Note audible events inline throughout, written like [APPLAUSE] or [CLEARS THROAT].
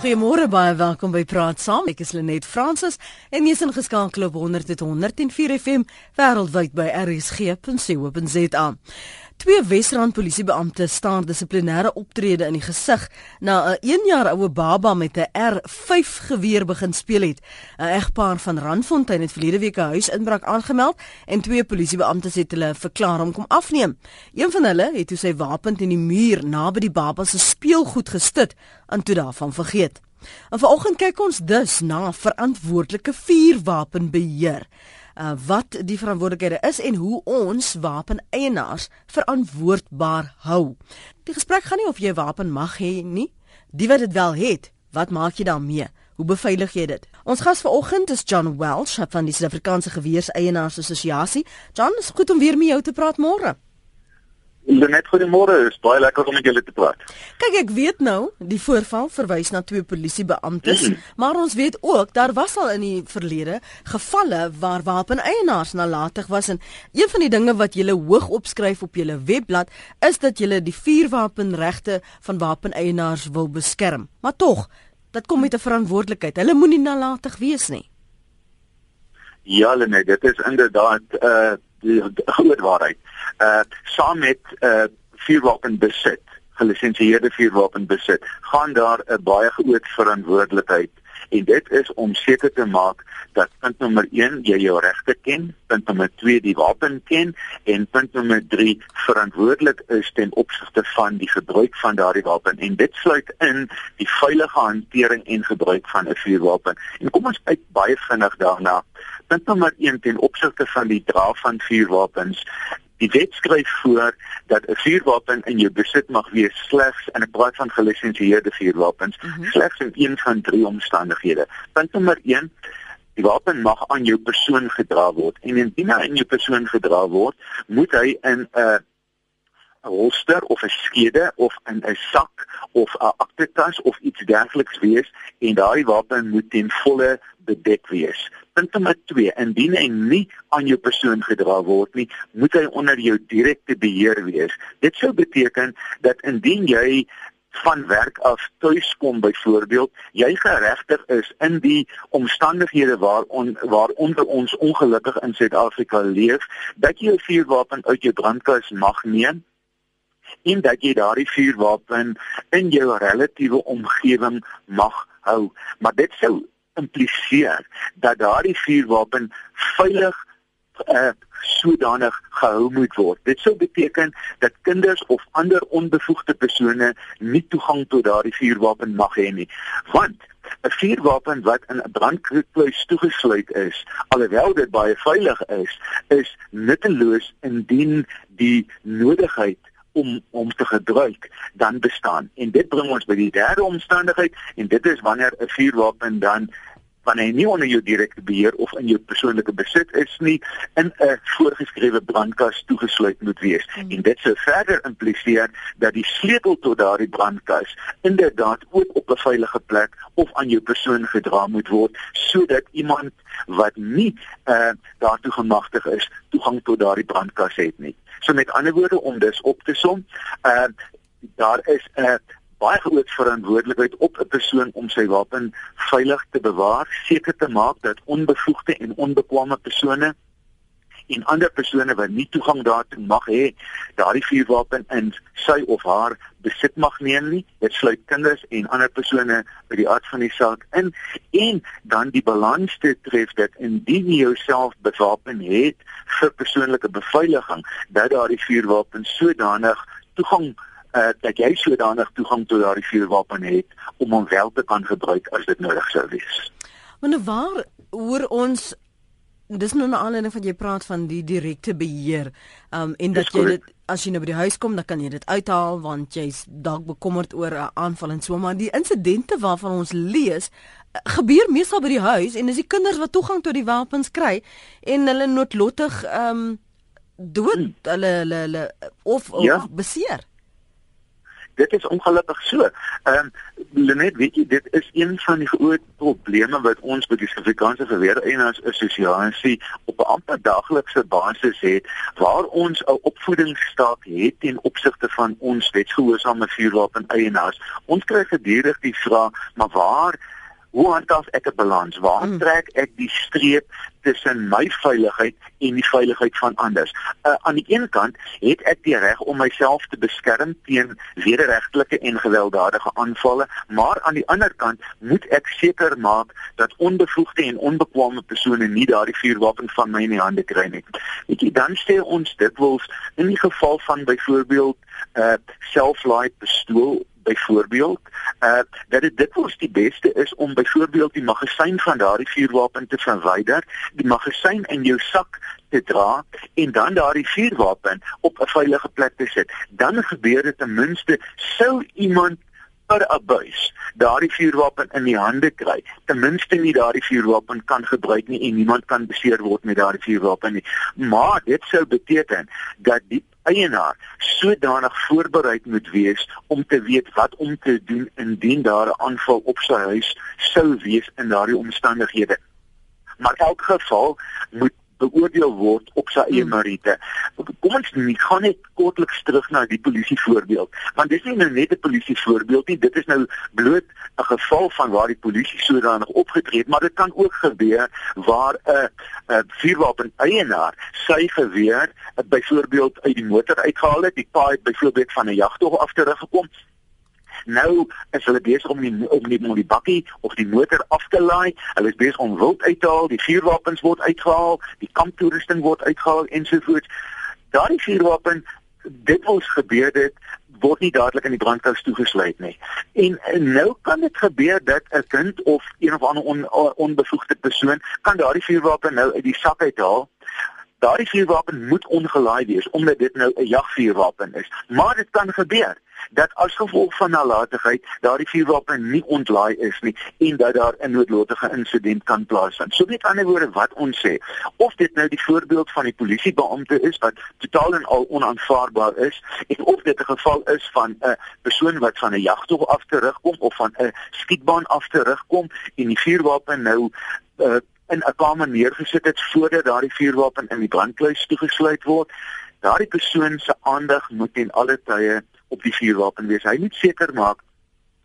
Goeiemôre baie welkom by Praat Saam. Ek is Lenet Fransis en jy's ingeskakel op 100.104 FM wêreldwyd by rsg.co.za. Twee Wesrand polisiebeampte staan dissiplinêre optrede in die gesig na 'n 1 jaar oue baba met 'n R5 geweer begin speel het. 'n Egpaar van Randfontein het verlede week 'n huisinbraak aangemeld en twee polisiebeamptes het hulle verklaar om kom afneem. Een van hulle het toe sy wapen teen die muur naby die baba se speelgoed gestit en toe daarvan vergeet. En vanoggend kyk ons dus na verantwoordelike vuurwapenbeheer uh, wat die verantwoordelikhede is en hoe ons wapeneienaars verantwoordbaar hou. Die gesprek gaan nie of jy 'n wapen mag hê nie. Die wat dit wel het, wat maak jy daarmee? Hoe beveilig jy dit? Ons gas vanoggend is John Welsh van die Suid-Afrikaanse Geweerseienaars Assosiasie. John, is goed om weer met jou te praat môre. Net goeiemôre, is baie lekker om met julle te praat. Kyk, ek weet nou, die voorval verwys na twee polisiebeamptes, mm. maar ons weet ook daar was al in die verlede gevalle waar wapeneienaars nalatig was en een van die dinge wat julle hoog opskryf op julle webblad is dat julle die vuurwapenregte van wapeneienaars wil beskerm. Maar tog, dit kom met 'n verantwoordelikheid. Hulle moenie nalatig wees nie. Ja, Lene, dit is inderdaad 'n uh, die groot waarheid. Uh saam met uh vuurwapen besit, gelisensieerde vuurwapen besit, gaan daar 'n baie groot verantwoordelikheid en dit is om seker te maak dat punt nommer 1 jy jou regte ken, punt nommer 2 die wapen ken en punt nommer 3 verantwoordelik is ten opsigte van die gebruik van daardie wapen en dit sluit in die veilige hantering en gebruik van 'n vuurwapen. En kom ons kyk baie vinnig daarna punt nommer 1 ten opsigte van die dra van vuurwapens. Die wet skryf voor dat 'n vuurwapen in jou besit mag wees slegs in 'n praat van gelisensieerde vuurwapens, mm -hmm. slegs in een van drie omstandighede. Punt nommer 1 Die wapen mag aan jou persoon gedra word en indien hy aan jou persoon gedra word, moet hy in 'n 'n holster of 'n skede of in 'n sak of 'n aktetas of iets dergeliks wees en daardie wapen moet ten volle bedek wees. Nommer 2, indien hy nie aan jou persoon gedra word nie, moet hy onder jou direkte beheer wees. Dit sou beteken dat indien jy van werk af tuis kom byvoorbeeld, jy geregtig is in die omstandighede waar on, waar onder ons ongelukkig in Suid-Afrika leef, dat jy 'n vuurwapen uit jou brandkas mag neem en dat jy daardie vuurwapen in jou relatiewe omgewing mag hou. Maar dit sou impliseer dat daardie vuurwapen veilig uh, sodanig gehou moet word. Dit sou beteken dat kinders of ander onbevoegde persone nie toegang tot daardie vuurwapen mag hê nie. Want 'n vuurwapen wat in 'n brandkluis toegesluit is, alhoewel dit baie veilig is, is nutteloos indien die nodigheid om om te gebruik dan bestaan. En dit bring ons by die derde omstandigheid en dit is wanneer 'n vuurwapen dan wanneer hy nie onder jou direkte beheer of in jou persoonlike besit is nie in 'n voorgeskrewe brandkas toegesluit moet wees. Hmm. En dit sou verder impliseer dat die sleutel tot daardie brandkas inderdaad ook op 'n veilige plek of aan jou persoon gedra moet word sodat iemand wat nie uh, daartoe gemagtig is toegang tot daardie brandkas het nie. So met ander woorde om dus op te som, uh, daar is 'n uh, baie groot verantwoordelikheid op 'n persoon om sy wapen veilig te bewaar, seker te maak dat onbevoegde en onbekwame persone en ander persone wat nie toegang daartoe mag hê, daardie vuurwapen in sy of haar besit mag neem nie. Dit sluit kinders en ander persone by die aard van die saak in en dan die balans te tref dat indien jy jouself bewapen het vir persoonlike beveiliging, dat daardie vuurwapen sodanig toegang uh, dat jy sodanig toegang tot daardie vuurwapen het om hom wel te kan gebruik as dit nodig sou wees. Maar nou waar hoor ons dis nou 'n aanleiding van jy praat van die direkte beheer. Um en dat jy dit as jy nou by die huis kom, dan kan jy dit uithaal want jy's dalk bekommerd oor 'n aanval en so maar die insidente waarvan ons lees gebeur meestal by die huis en dis die kinders wat toegang tot die wapens kry en hulle noodlottig um dood hmm. hulle hulle hulle of, of ja. beseer dit is ongelukkig so. Ehm um, Lenet, weet jy, dit is een van die groot probleme wat ons by die Suid-Afrikaanse Verweereienaars Assosiasie op 'n amper daaglikse basis het waar ons 'n opvoedingsstaat het ten opsigte van ons wetsgehoorsame vuurwapen eienaars. Ons kry gedurig die vraag, maar waar hoe handhaaf ek 'n balans? Waar mm. trek ek die streep tussen my veiligheid en die veiligheid van ander? Uh, aan die een kant het ek die reg om myself te beskerm teen wederregtelike en gewelddadige aanvalle, maar aan die ander kant moet ek seker maak dat onbevoegde en onbekwame persone nie daardie vuurwapen van my in die hande kry nie. Weet jy, dan sê ons dit wels in die geval van byvoorbeeld 'n uh, self-light pistool byvoorbeeld uh dat dit dikwels die beste is om byvoorbeeld die magasyn van daardie vuurwapen te verwyder, die magasyn in jou sak te dra en dan daardie vuurwapen op 'n veilige plek te sit. Dan gebeur dit ten minste sou iemand per abuis daardie vuurwapen in die hande kry. Ten minste nie daardie vuurwapen kan gebruik nie en niemand kan beseer word met daardie vuurwapen nie. Maar dit sou beteken dat die eienaar sodanig voorbereid moet wees om te weet wat om te doen indien daar 'n aanval op sy huis sou wees in daardie omstandighede. Maar in elk geval moet beoordeel word op sy eie hmm. meriete. Kom ons nie gaan net kortliks terug na die polisie voorbeeld, want dis nie nou net 'n polisie voorbeeld nie, dit is nou bloot 'n geval van waar die polisie sodanig opgetree het, maar dit kan ook gebeur waar 'n 'n vuurwapen eienaar sy geweer byvoorbeeld uit die motor uitgehaal het, die paai byvoorbeeld van 'n jagtog af teruggekom Nou is hulle besig om die om die, die bakkie of die motor af te laai. Hulle is besig om wild uit te haal, die vuurwapens word uitgehaal, die kamptoerusting word uitgehaal ensovoorts. Daardie vuurwapen dit ons gebeur dit word nie dadelik in die brandkous toegesluit nie. En, en nou kan dit gebeur dat 'n kind of een of ander on, onbevoegde persoon kan daardie vuurwapen nou uit die sak uithaal. Daardie vuurwapen moet ongelaai wees omdat dit nou 'n jagvuurwapen is. Maar dit kan gebeur dat as gevolg van nalatigheid daardie vuurwapen nie ontlaai is nie en dat daar 'n noodlottige insident kan plaasvind. So met ander woorde wat ons sê, of dit nou die voorbeeld van die polisiebeampte is wat totaal en al onaanvaarbaar is, en of dit 'n geval is van 'n persoon wat van 'n jagtog af terugkom of van 'n skietbaan af terugkom en die vuurwapen nou uh, in 'n kamer neergesit het voordat daardie vuurwapen in die brandkluis toegesluit word, daardie persoon se aandag moet ten alle tye op die vuurwapen wees. Hy moet seker maak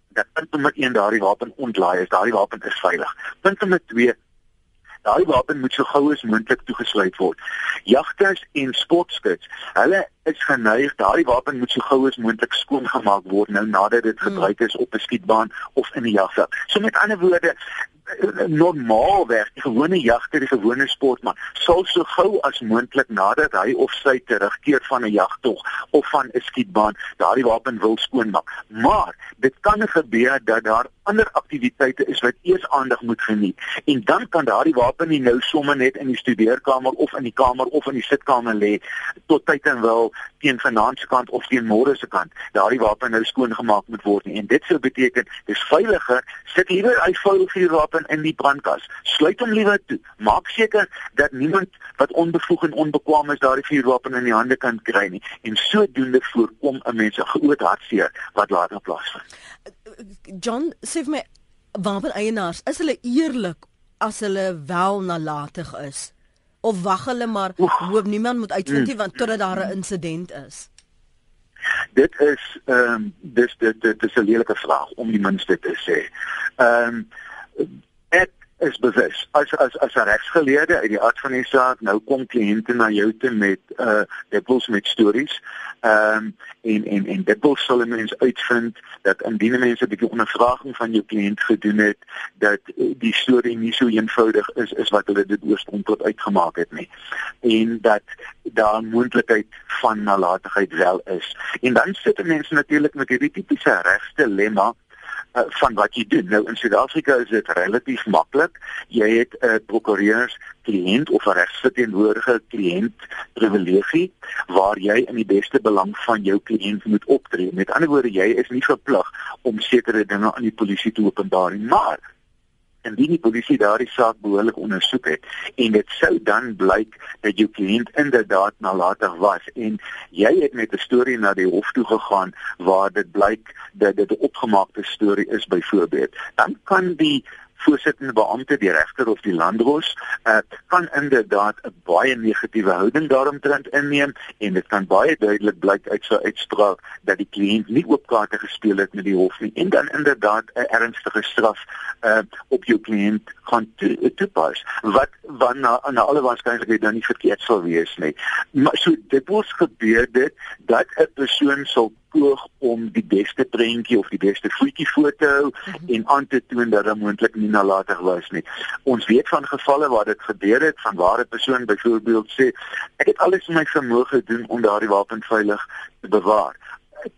dat punt nommer 1 daardie wapen ontlaai is, daardie wapen is veilig. Punt nommer 2 Daai wapen moet so gou as moontlik toegesluit word. Jagters en sportskuts, hulle is geneig daai wapen moet so gou as moontlik skoongemaak word nou nadat dit hmm. gebruik is op 'n skietbaan of in 'n jagveld. So met ander woorde, normaal werk gewone jagter die gewone sportman sal so gou as moontlik nadat hy of sy terugkeer van 'n jagtog of van 'n skietbaan daardie wapen wil skoonmaak. Maar dit kan gebeur dat daar ander aktiwiteite is wat eers aandag moet geniet en dan kan daardie wapen nie nou sommer net in die studeerkamer of in die kamer of in die sitkamer lê tot tyd en wil teen se kant of teen môre se kant daardie wapen nou skoongemaak moet word nie en dit sou beteken dis veiliger sit liewer hy vuil vuurwapen wapen in die brandkas. Sluit hom liewer toe. Maak seker dat niemand wat onbevoeg en onbekwame is daardie vuurwapen in die hande kan kry nie en sodoende voorkom 'n mens 'n groot hartseer wat later plaasvind. John, sê vir my wapen eienaars, is hulle eerlik as hulle wel nalatig is? Of wag hulle maar hoop niemand moet uitvind nie want totdat daar 'n insident is? Dit is ehm um, dis dit dit is 'n lelike vraag om die minste te sê. Ehm um, is bewus. As as as 'n regsgeleerde uit die aard van die saak nou kom kliënte na jou toe met uh dikwels met stories. Ehm um, en en en dikwels sal mense uitvind dat indien mense 'n bietjie ondervraging van jou kliënt gedoen het dat die storie nie so eenvoudig is is wat hulle dit oorspronklik uitgemaak het nie. En dat daar moontlikheid van nalatigheid wel is. En dan sit mense natuurlik met hierdie tipiese regsdilemma uh, van wat jy doen. Nou in Suid-Afrika is dit relatief maklik. Jy het 'n uh, prokureurs kliënt of 'n regsverteenwoordiger kliënt privilegie waar jy in die beste belang van jou kliënt moet optree. Met ander woorde, jy is nie verplig om sekere dinge aan die polisie te openbaar nie, maar indien die polisie daardie saak behoorlik ondersoek het en dit sou dan blyk dat jou kliënt inderdaad nalatig was en jy het met 'n storie na die hof toe gegaan waar dit blyk dat dit 'n opgemaakte storie is byvoorbeeld dan kan die voorsittende beampte die regter of die landros uh, kan inderdaad 'n baie negatiewe houding daaromtrent inneem en dit kan baie duidelik blyk uit sy uitspraak dat die kliënt nie oop kaarte gespeel het met die hof nie en dan inderdaad 'n ernstige straf uh, op jou kliënt gaan toepas wat wanneer aan alle waarskynlikheid dan nie verkeerd sal wees nie. Maar so dit word gebeur dit dat 'n persoon sal poog om die beste prentjie of die beste voetjie voor te hou mm -hmm. en aan te toon dat dit moontlik nie nalatig was nie. Ons weet van gevalle waar dit gebeur het van waar 'n persoon byvoorbeeld sê ek het alles in my vermoë gedoen om daardie wapen veilig te bewaar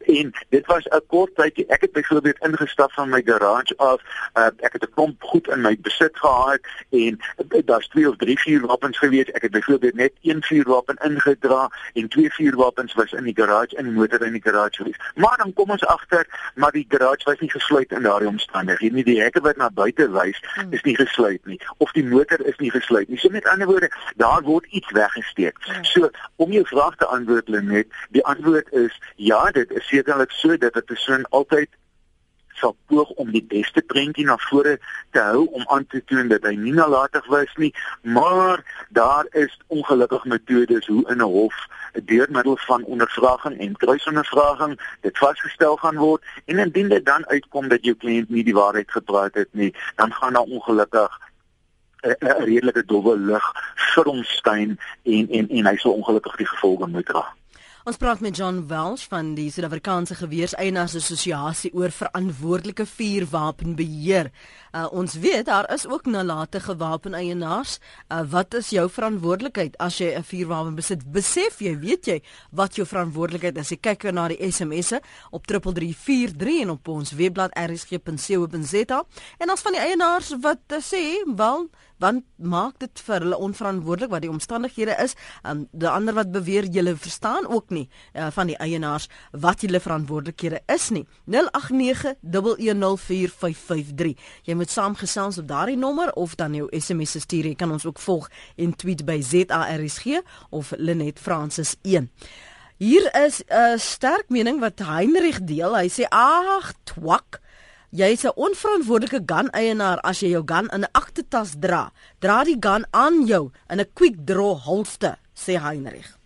en dit was 'n kort tydjie. Ek het byvoorbeeld ingestap van my garage af. Uh, ek het 'n klomp goed in my besit gehad en uh, daar's twee of drie vuurwapens gewees. Ek het byvoorbeeld net een vuurwapen ingedra en twee vuurwapens was in die garage in die motor in die garage gewees. Maar dan kom ons agter maar die garage was nie gesluit in daardie omstandighede nie. Die hekke wat na buite wys hmm. is nie gesluit nie. Of die motor is nie gesluit nie. So met ander woorde daar word iets weggesteek. Hmm. so om jou vraag te antwoord Lenet die antwoord is ja dit is sekerlik so dat 'n persoon altyd sal poog om die beste prentjie na vore te hou om aan te toon dat hy nie nalatig was nie, maar daar is ongelukkig metodes hoe in 'n hof deur middel van ondervraging en kruisondervraging dit vasgestel gaan word en indien dit dan uitkom dat jou kliënt nie die waarheid gepraat het nie, dan gaan daar ongelukkig 'n redelike dowwe lig vir hom skyn en en en hy sou ongelukkig die gevolge moet dra. Ons praat met John Welsh van die Suid-Afrikaanse Geweerseienaars Assosiasie oor verantwoordelike vuurwapenbeheer. Uh, ons weet daar is ook nalatige wapeneienaars. Uh, wat is jou verantwoordelikheid as jy 'n vuurwapen besit? Besef jy, weet jy wat jou verantwoordelikheid is? Jy kyk na die SMS'e op 3343 en op ons webblad rsg.co.za. En as van die eienaars wat uh, sê, wel want maak dit vir hulle onverantwoordelik wat die omstandighede is. Um die ander wat beweer julle verstaan ook nie uh, van die eienaars wat julle verantwoordelikhede is nie. 0891104553. Jy moet saamgesels op daardie nommer of dan jou SMS stuur. Jy kan ons ook volg en tweet by ZARSG of Lenet Francis 1. Hier is 'n sterk mening wat Heinrich deel. Hy sê: "Ag, twak." Jy's 'n onverantwoordelike gun eienaar as jy jou gun in 'n aktetas dra. Dra die gun aan jou in 'n quick draw holster, sê Heinrich.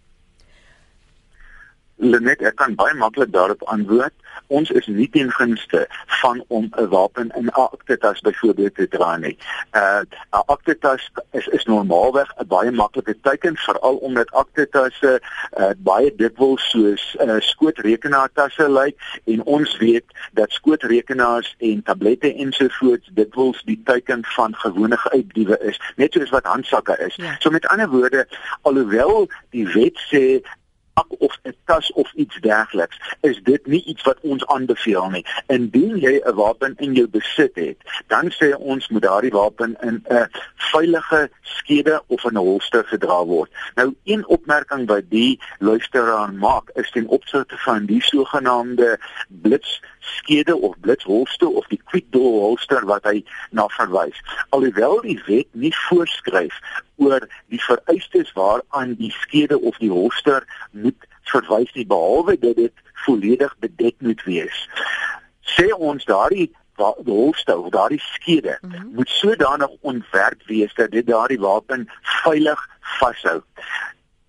Lenet, ek kan baie maklik daarop antwoord. Ons is nie teen gunste van om 'n wapen in 'n aktetas byvoorbeeld te dra nie. Uh 'n aktetas is is normaalweg 'n baie maklike teken veral omdat aktetasse uh baie dikwels soos uh skootrekenaartasse lyk en ons weet dat skootrekenaars en tablette ensovoorts dikwels die teken van gewone uitdiewe is, net soos wat handsakke is. Ja. So met ander woorde, alhoewel die wet sê of 'n tas of iets dergeliks, is dit nie iets wat ons aanbeveel nie. Indien jy 'n wapen in jou besit het, dan sê ons moet daardie wapen in 'n veilige skede of in 'n holster gedra word. Nou een opmerking wat die luisteraar maak is ten opsigte van die sogenaamde blits skede of blitsholster of die quick door holster wat hy na verwys. Alhoewel die wet nie voorskryf oor die vereistes waaraan die skede of die holster moet verwys nie behalwe dat dit volledig bedek moet wees. Sê ons daardie of daardie skede mm -hmm. moet sodanig ontwerp wees dat dit daardie wapen veilig vashou.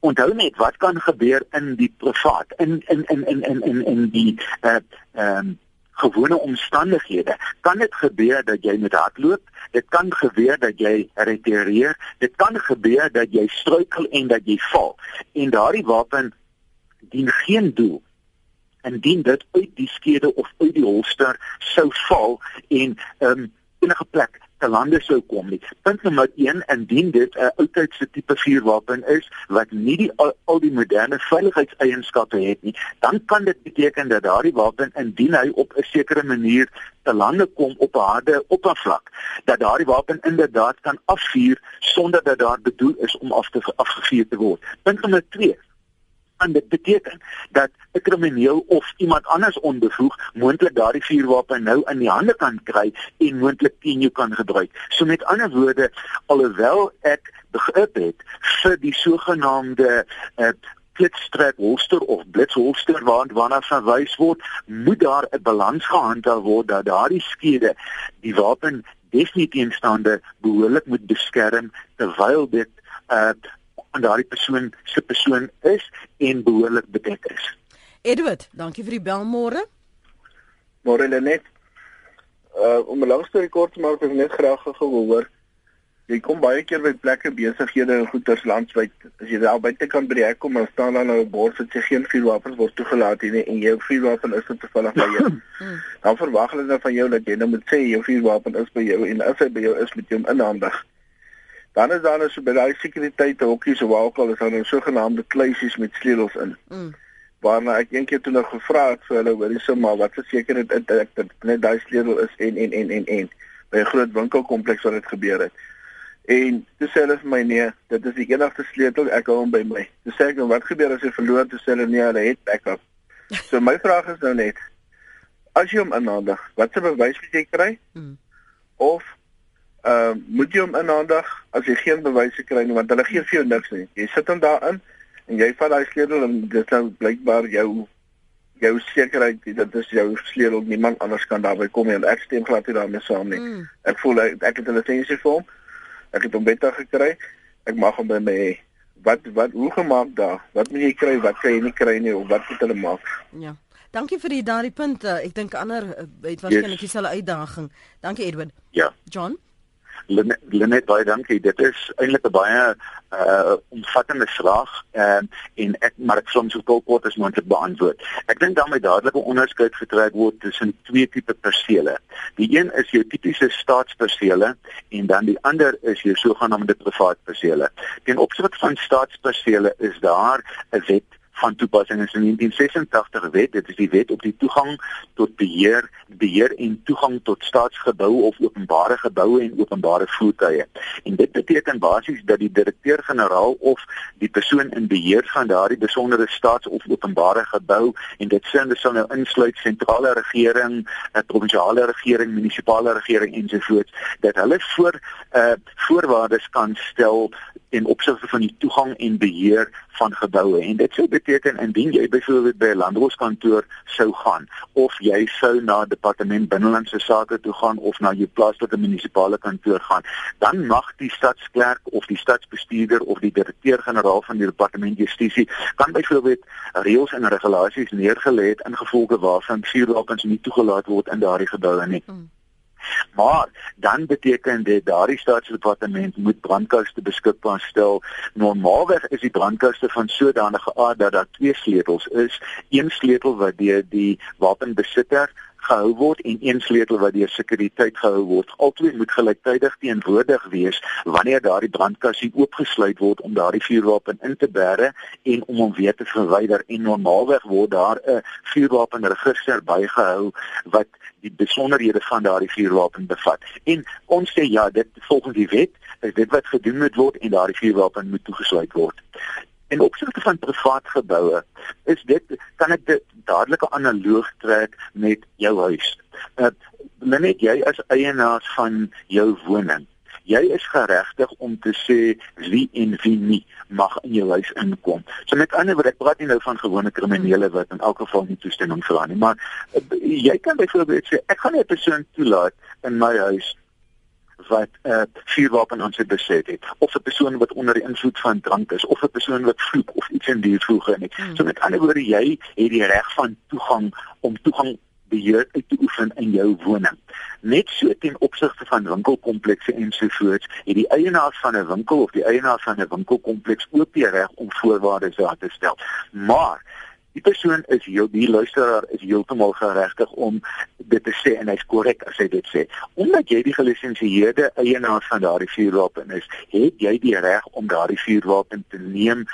Onthou net wat kan gebeur in die privaat in in in in in in in die uh ehm um, gewone omstandighede. Kan dit gebeur dat jy met hardloop? Dit kan gebeur dat jy retireer. Dit kan gebeur dat jy struikel en dat jy val. En daardie wapen dien geen doel indien dit uit die skede of uit die holster sou val en um, enige plek te lande sou kom nie. Punt nommer 1, indien dit 'n oudtydse tipe vuurwapen is wat nie die al, al die moderne veiligheidseienskappe het nie, dan kan dit beteken dat daardie wapen indien hy op 'n sekere manier te lande kom op 'n harde oppervlak, dat daardie wapen inderdaad kan afvuur sonder dat daar bedoel is om af te afgevuur te word. Punt nommer 2 en dit beteken dat 'n krimineel of iemand anders onbevoeg moontlik daardie vuurwapen nou in die hande kan kry en moontlik teen jou kan gebruik. So met ander woorde, alhoewel ek begrip het vir die sogenaamde uh, klitstrap holster of blitsholster waant waarna verwys word, moet daar 'n balans gehandhaaf word dat daardie skede die wapen definitief instaande behoorlik moet beskerm terwyl dit uh aan daardie persoon se persoon is en behoorlik bedek is. Edward, dankie vir die bel môre. Môre net. Uh om 'n lang storie kort te maak, ek net graag gehoor. Jy kom baie keer by plekke besighede en goederes landwyd. As jy daar buite kan by die hek kom, dan staan daar nou 'n bord wat sê geen vuurwapens word toegelaat nie en jou vuurwapen is toevallig by jou. [CLEARS THROAT] Hmm. dan verwag hulle dan van jou dat jy nou moet sê jou vuurwapen is by jou en as hy by jou is, moet jy hom inhandig. Dan is daar nou so by daai sekuriteite hokkies of waar ook al is daar nou sogenaamde kluisies met sleutels in. Mm. Waarna ek eendag toe nog gevra het vir hulle hoorie so maar wat verseker dit dat ek dit net daai sleutel is en en en en en by 'n groot winkelkompleks waar dit gebeur het. En toe sê hulle vir my nee, dit is die enigste sleutel, ek hou hom by my. Toe sê ek nou wat gebeur as hy verloor? Toe sê hulle nee, hulle het backup. [LAUGHS] So my vraag is nou net as jy hom inhandig, wat se bewys moet jy kry? Mm. Of Ehm uh, moet jy hom inhandig as jy geen bewyse kry nie want hulle gee vir jou niks nie. Jy sit hom daarin en jy vat daai sleutel en dit nou blykbaar jou jou sekerheid dat dit is jou sleutel niemand anders kan daarby kom nie en ek stem glad nie daarmee saam nie. Mm. Ek voel ek, ek het 'n lisensie vir hom. Ek het hom beter gekry. Ek mag hom by my hê. Wat wat hoe gemaak daar? Wat moet jy kry? Wat kan jy nie kry nie of wat moet hulle maak? Ja. Dankie vir die daardie punte. Ek dink ander eh, het waarskynlik yes. dieselfde uitdaging. Dankie Edwin. Ja. John Lenet baie dankie. Dit is eintlik 'n baie uh omvattende vraag um, en ek maar ek soms so kort as moontlik beantwoord. Ek dink daarmee dadelik 'n onderskeid getrek word tussen twee tipe persele. Die een is jou tipiese staatspersele en dan die ander is jou sogenaamde privaat persele. Ten opsigte van staatspersele is daar 'n wet van toepassing is in 1986 wet. Dit is die wet op die toegang tot beheer beheer en toegang tot staatsgeboue of openbare geboue en openbare voertuie. En dit beteken basies dat die direkteur-generaal of die persoon in beheer van daardie besondere staats- of openbare gebou en dit sê dit sal nou insluit sentrale regering, provinsiale regering, munisipale regering ensovoorts dat hulle voor uh voorwaardes kan stel in opsigte van die toegang en beheer van geboue en dit sou beteken indien jy byvoorbeeld by 'n landboukantoor sou gaan of jy sou na departement binnelandse sake toe gaan of na jou plaaslike munisipale kantoor gaan dan mag die stadsklerk of die stadsbestuurder of die direkteur-generaal van die departement justisie kan byvoorbeeld reëls en regulasies neergelê het ingevolge waarvan vuurwapens nie toegelaat word in daardie geboue nie hmm. Maar dan beteken dit daardie staatsdepartement moet brandkaste beskikbaar stel. Normaalweg is die brandkaste van sodanige aard dat daar twee sleutels is. Een sleutel wat deur die wapenbesitter gehou word en een sleutel wat deur sekuriteit gehou word. Albei moet gelyktydig teenwoordig wees wanneer daardie brandkasie oopgesluit word om daardie vuurwapen in te bære en om hom weer te verwyder. En normaalweg word daar 'n vuurwapenregister bygehou wat die besonderhede van daardie vuurwapen bevat. En ons sê ja, dit volgens die wet is dit wat gedoen moet word en daardie vuurwapen moet toegesluit word. En opsigte van privaat geboue is dit kan ek dit dadelik 'n analoog trek met jou huis. Uh, net jy as eienaar van jou woning Jy is geregtig om te sê wie en wie nie mag in jou huis inkom. So met ander woorde, ek praat nie nou van gewone kriminele wat in elk geval nie toestemming vra nie, maar uh, jy kan byvoorbeeld sê ek gaan nie 'n persoon toelaat in my huis wat 'n uh, vuurwapen aan sy besit het of 'n persoon wat onder die invloed van drank is of 'n persoon wat vloek of iets in die voege nie. Hmm. So met ander woorde jy het die reg van toegang om toegang beheer uit te oefen in jou woning. Net so ten opsigte van winkelkomplekse ensovoorts, het die eienaar van 'n winkel of die eienaar van 'n winkelkompleks ook die reg om voorwaardes daar te stel. Maar Die persoon is heel die luisteraar is heeltemal geregtig om dit te sê en hy's korrek as hy dit sê. Omdat jy die gelisensieerde eienaar van daardie vuurwapen is, het jy die reg om daardie vuurwapen te neem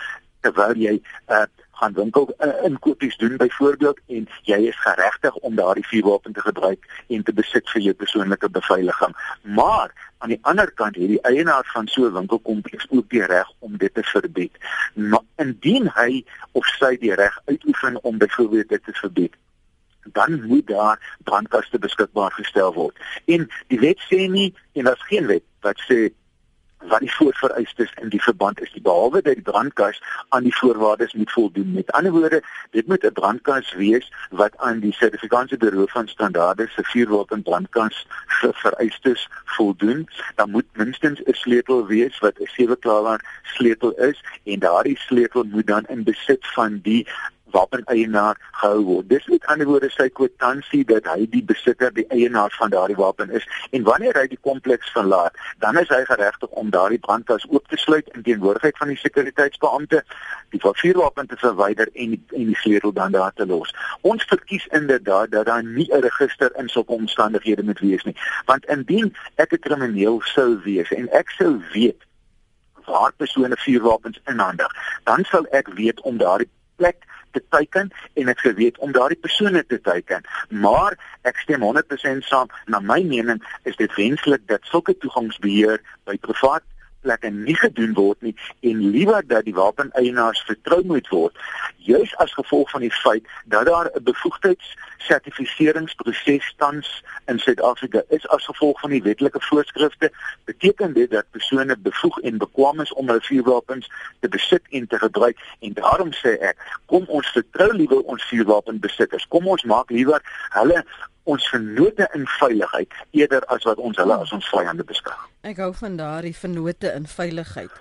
terwyl jy 'n uh, gaan winkel uh, inkopies doen byvoorbeeld en jy is geregtig om daardie vuurwapen te gebruik en te besit vir jou persoonlike beveiliging. Maar aan die ander kant het die eienaar van so 'n winkelkompleks ook die reg om dit te verbied. Maar indien hy of sy die reg uitoefen om byvoorbeeld dit te verbied, dan moet daar brandkaste beskikbaar gestel word. En die wet sê nie en daar's geen wet wat sê wat die voorvereistes in die verband is, behalwe dat die brandkas aan die voorwaardes moet voldoen. Met ander woorde, dit moet 'n brandkas wees wat aan die Suid-Afrikaanse Buro van Standaarde se vuurwapen brandkas vereistes voldoen. Dan moet minstens 'n sleutel wees wat 'n sewe klaar sleutel is en daardie sleutel moet dan in besit van die wapeneienaar gehou word. Dis met ander woorde sy kwitansie dat hy die besitter, die eienaar van daardie wapen is en wanneer hy die kompleks verlaat, dan is hy geregtig om daardie brandkas oop te sluit in teenwoordigheid van die sekuriteitsbeampte, die vuurwapen te verwyder en die, en die sleutel dan daar te los. Ons verkies inderdaad dat daar nie 'n register in sulke omstandighede moet wees nie, want indien ek 'n krimineel sou wees en ek sou weet waar persone vuurwapens inhandig, dan sal ek weet om daardie plek te teiken en ek geweet om daardie persone te teiken. Maar ek stem 100% saam. Na my mening is dit wenslik dat sulke toegangsbeheer by privaat plekke nie gedoen word nie en liewer dat die wapeneienaars vertrou moet word juis as gevolg van die feit dat daar 'n bevoegdheidssertifiseringsproses tans in Suid-Afrika is as gevolg van die wetlike voorskrifte beteken dit dat persone bevoeg en bekwame is om hulle vuurwapens te besit en te gebruik. En daarom sê ek kom ons vertrou liewer ons vuurwapenbesitters. Kom ons maak liewer hulle ons vennote in veiligheid eerder as wat ons hulle as ons vyande beskou. Ek hou van daardie vennote in veiligheid.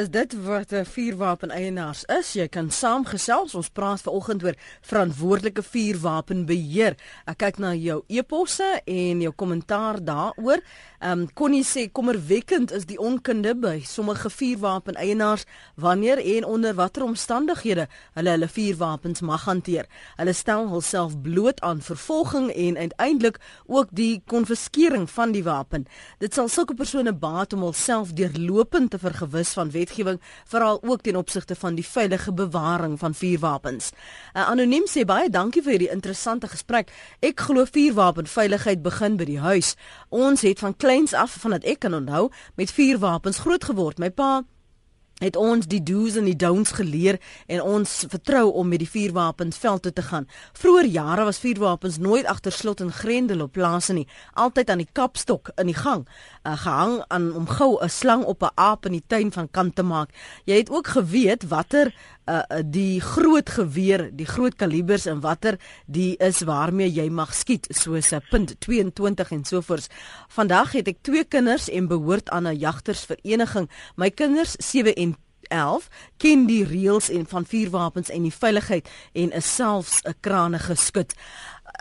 is dit wat 'n vuurwapen eienaars is? Jy kan saamgesels. Ons praat vanoggend oor verantwoordelike vuurwapenbeheer. Ek kyk na jou eposse en jou kommentaar daaroor. Ehm um, Connie sê kommerwekkend is die onkunde by sommige vuurwapen eienaars wanneer en onder watter omstandighede hulle hulle vuurwapens mag hanteer. Hulle stel hulself bloot aan vervolging en uiteindelik ook die konfiskering van die wapen. Dit sal sulke persone baat om hulself deurlopend te vergewis van wetgewing, veral ook ten opsigte van die veilige bewaring van vuurwapens. 'n Anoniem sê baie dankie vir hierdie interessante gesprek. Ek glo vuurwapenveiligheid begin by die huis. Ons het van kleins af vandat ek kan onthou met vuurwapens groot geword. My pa het ons die do's en die don'ts geleer en ons vertrou om met die vuurwapens veld toe te gaan. Vroeger jare was vuurwapens nooit agter slot en grendel op plase nie, altyd aan die kapstok in die gang, uh, gehang aan om gou 'n slang op 'n aap in die tuin van kant te maak. Jy het ook geweet watter uh, die groot geweer, die groot kalibers en watter die is waarmee jy mag skiet, soos 'n punt 22 en so voort. Vandag het ek twee kinders en behoort aan 'n jagtersvereniging. My kinders 7 en 11 ken die reëls en van vuurwapens en die veiligheid en is selfs 'n krane geskit.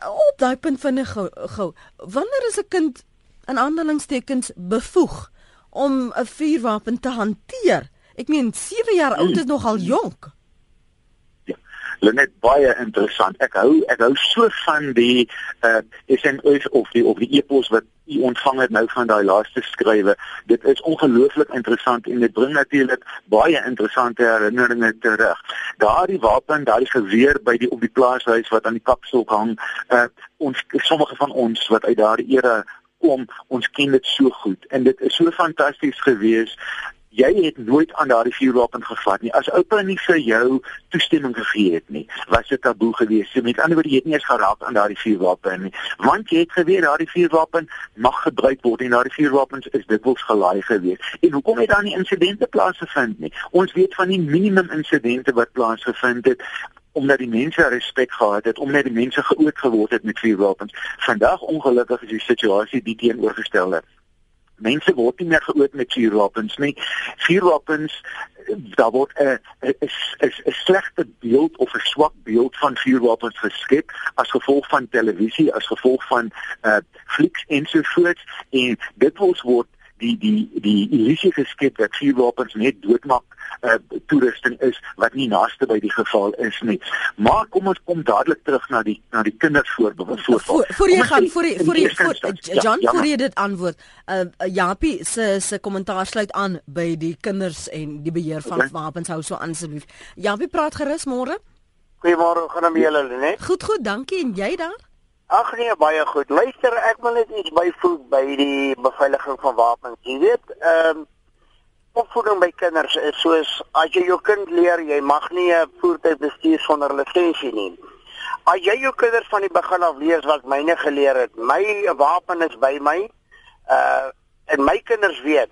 Op daai punt vinnig gou gou. Wanneer is 'n kind in aanhalingstekens bevoeg om 'n vuurwapen te hanteer? Ek meen 7 jaar oud is nogal jonk. Lenet baie interessant. Ek hou ek hou so van die uh SMS of die of die e-pos wat u ontvang het nou van daai laaste skrywe. Dit is ongelooflik interessant en dit bring natuurlik baie interessante herinneringe terug. Daardie wapen, daai geweer by die op die plaashuis wat aan die kapstok hang, uh ons sommige van ons wat uit daardie era kom, ons ken dit so goed en dit is so fantasties geweest jy het nooit aan daardie vuurwapen gevat nie. As oupa nie vir jou toestemming gegee het nie, was dit taboe geweest. So met ander woorde, jy het nie eens geraak aan daardie vuurwapen nie. Want jy het geweet daardie vuurwapen mag gebruik word en daardie vuurwapens is dikwels gelaai geweest. En hoekom het daar nie insidente plaasgevind nie? Ons weet van die minimum insidente wat plaasgevind het omdat die mense respek gehad het, omdat die mense geoot geword het met vuurwapens. Vandag ongelukkig is die situasie die teenoorgestelde mense word nie meer geoot met vuurwapens nie. Vuurwapens daar word 'n 'n 'n slegte beeld of 'n swak beeld van vuurwapens geskep as gevolg van televisie, as gevolg van uh flieks ensovoorts en dit word die die die illusie geskep dat vuurwapens net doodmaak uh, toerusting is wat nie naaste by die geval is nie. Maar kom ons kom dadelik terug na die na die kinders voorbeeld voor. Voor voor jy gaan voor voor jy voor John ja, voor jy dit antwoord. Uh, uh Japie se se kommentaar sluit aan by die kinders en die beheer van okay. wapens hou so asseblief. Japie praat gerus môre. Goeiemôre, gaan hom julle, né? Goed goed, dankie en jy dan? Ag nee, baie goed. Luister, ek wil net iets byvoeg by die beveiliging van wapens. Jy weet, ehm um, opvoeding by kinders is soos as jy jou kind leer jy mag nie 'n voertuig bestuur sonder lisensie nie. As jy jou kinders van die begin af leer wat myne geleer het, my wapen is by my. Uh en my kinders weet,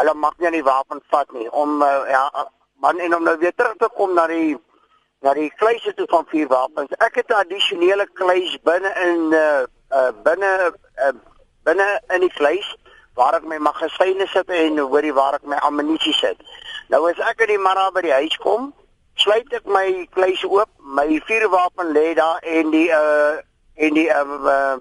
hulle mag nie 'n wapen vat nie om uh, ja, man en om nou weer terug te kom na die na die kluise toe van vuurwapens. Ek het 'n addisionele kluis binne in uh, uh binne uh, binne in die kluis waar ek my magasyne sit en hoorie waar ek my ammunisie sit. Nou as ek in die môre by die huis kom, sluit ek my kluis oop, my vuurwapen lê daar en die uh en die uh, uh